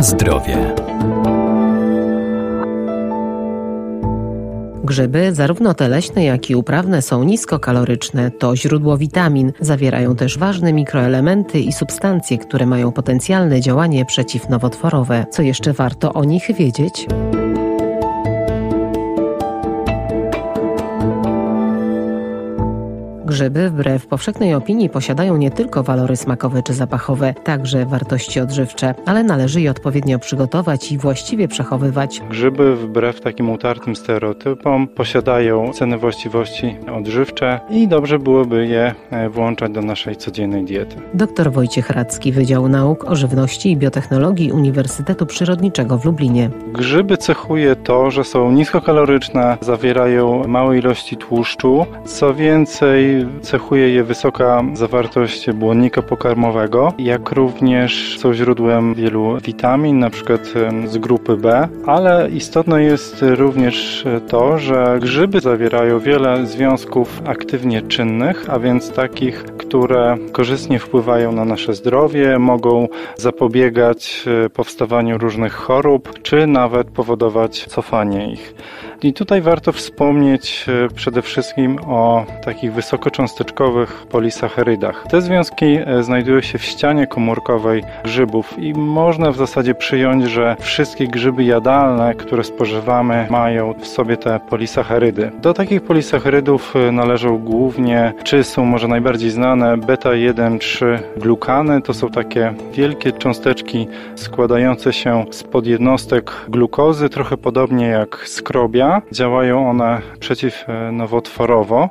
Zdrowie. Grzyby, zarówno te leśne, jak i uprawne, są niskokaloryczne. To źródło witamin. Zawierają też ważne mikroelementy i substancje, które mają potencjalne działanie przeciwnowotworowe. Co jeszcze warto o nich wiedzieć? Grzyby, wbrew powszechnej opinii, posiadają nie tylko walory smakowe czy zapachowe, także wartości odżywcze, ale należy je odpowiednio przygotować i właściwie przechowywać. Grzyby, wbrew takim utartym stereotypom, posiadają cenne właściwości odżywcze i dobrze byłoby je e, włączać do naszej codziennej diety. Dr Wojciech Radzki, Wydział Nauk o Żywności i Biotechnologii Uniwersytetu Przyrodniczego w Lublinie. Grzyby cechuje to, że są niskokaloryczne, zawierają małe ilości tłuszczu. Co więcej, cechuje je wysoka zawartość błonnika pokarmowego, jak również są źródłem wielu witamin, na przykład z grupy B, ale istotne jest również to, że grzyby zawierają wiele związków aktywnie czynnych, a więc takich, które korzystnie wpływają na nasze zdrowie, mogą zapobiegać e, powstawaniu różnych chorób, czy nawet powodować cofanie ich. I tutaj warto wspomnieć e, przede wszystkim o takich wysokocząsteczkowych polisacharydach. Te związki e, znajdują się w ścianie komórkowej grzybów i można w zasadzie przyjąć, że wszystkie grzyby jadalne, które spożywamy, mają w sobie te polisacharydy. Do takich polisacharydów należą głównie, czy są może najbardziej znane, beta-1,3 glukany. To są takie wielkie cząsteczki składające się z podjednostek glukozy, trochę podobnie jak skrobia Działają one przeciwnowotworowo,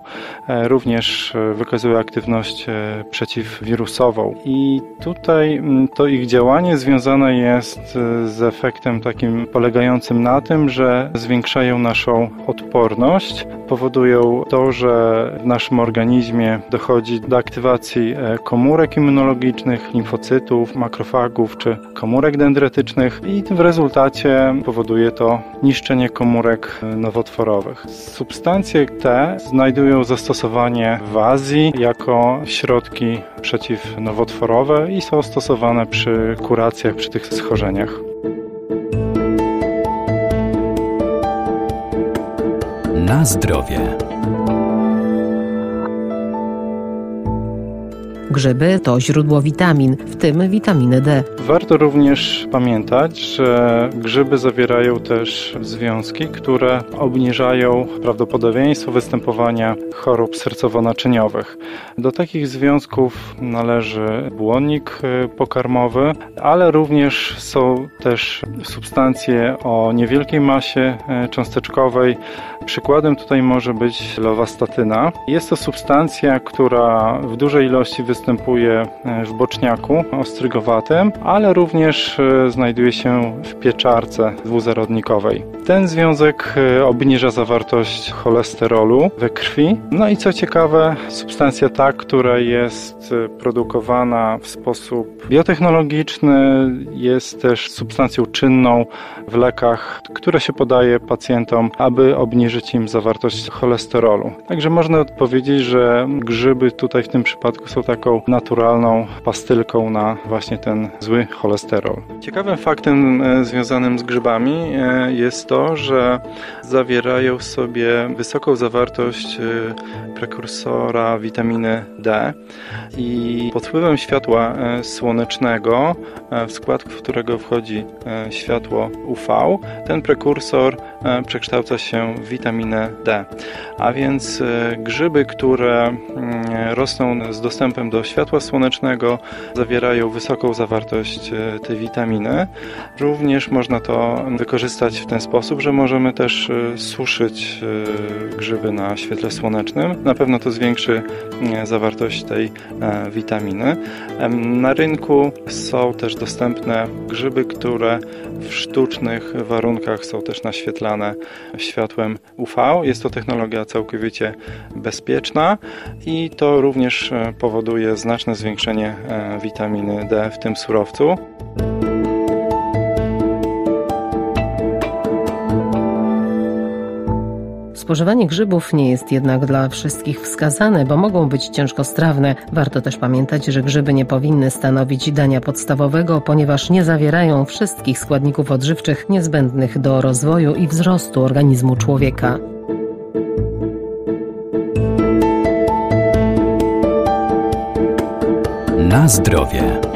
e, również e, wykazują aktywność e, przeciwwirusową. I tutaj mm, to ich działanie związane jest z efektem takim polegającym na tym, że zwiększają naszą odporność, powodują to, że w naszym organizmie dochodzi do aktywacji komórek immunologicznych, limfocytów, makrofagów czy komórek dendrytycznych i w rezultacie powoduje to niszczenie komórek nowotworowych. Substancje te znajdują zastosowanie w Azji jako środki przeciwnowotworowe i są stosowane przy kuracjach, przy tych schorzeniach. Na zdrowie. Grzyby to źródło witamin, w tym witaminy D. Warto również pamiętać, że grzyby zawierają też związki, które obniżają prawdopodobieństwo występowania chorób sercowo-naczyniowych. Do takich związków należy błonnik y, pokarmowy, ale również są też substancje o niewielkiej masie y, cząsteczkowej. Przykładem tutaj może być lowastatyna. Jest to substancja, która w dużej ilości występuje e, w boczniaku ostrygowatym, ale również e, znajduje się w pieczarce dwuzarodnikowej. Ten związek e, obniża zawartość cholesterolu we krwi. No i co ciekawe, substancja ta, która jest produkowana w sposób biotechnologiczny, jest też substancją czynną w lekach, które się podaje pacjentom, aby obniżyć im zawartość cholesterolu. Także można powiedzieć, że grzyby tutaj w tym przypadku są taką naturalną pastylką na właśnie ten zły cholesterol. Ciekawym faktem e, związanym z grzybami jest to, że zawierają w sobie wysoką zawartość e, prekursora witaminy D i pod wpływem światła słonecznego, w skład którego wchodzi światło UV, ten prekursor przekształca się w witaminę D. A więc grzyby, które rosną z dostępem do światła słonecznego, zawierają wysoką zawartość tej witaminy. Również można to wykorzystać w ten sposób, że możemy też e, suszyć e, grzyby na świetle słonecznym. Na pewno to zwiększy zawartość tej witaminy. Na rynku są też dostępne grzyby, które w sztucznych warunkach są też naświetlane światłem UV. Jest to technologia całkowicie bezpieczna i to również powoduje znaczne zwiększenie e, witaminy D w tym surowcu. Spożywanie grzybów nie jest jednak dla wszystkich wskazane, bo mogą być ciężkostrawne. Warto też pamiętać, że grzyby nie powinny stanowić dania podstawowego, ponieważ nie zawierają wszystkich składników odżywczych niezbędnych do rozwoju i wzrostu organizmu człowieka. Na zdrowie.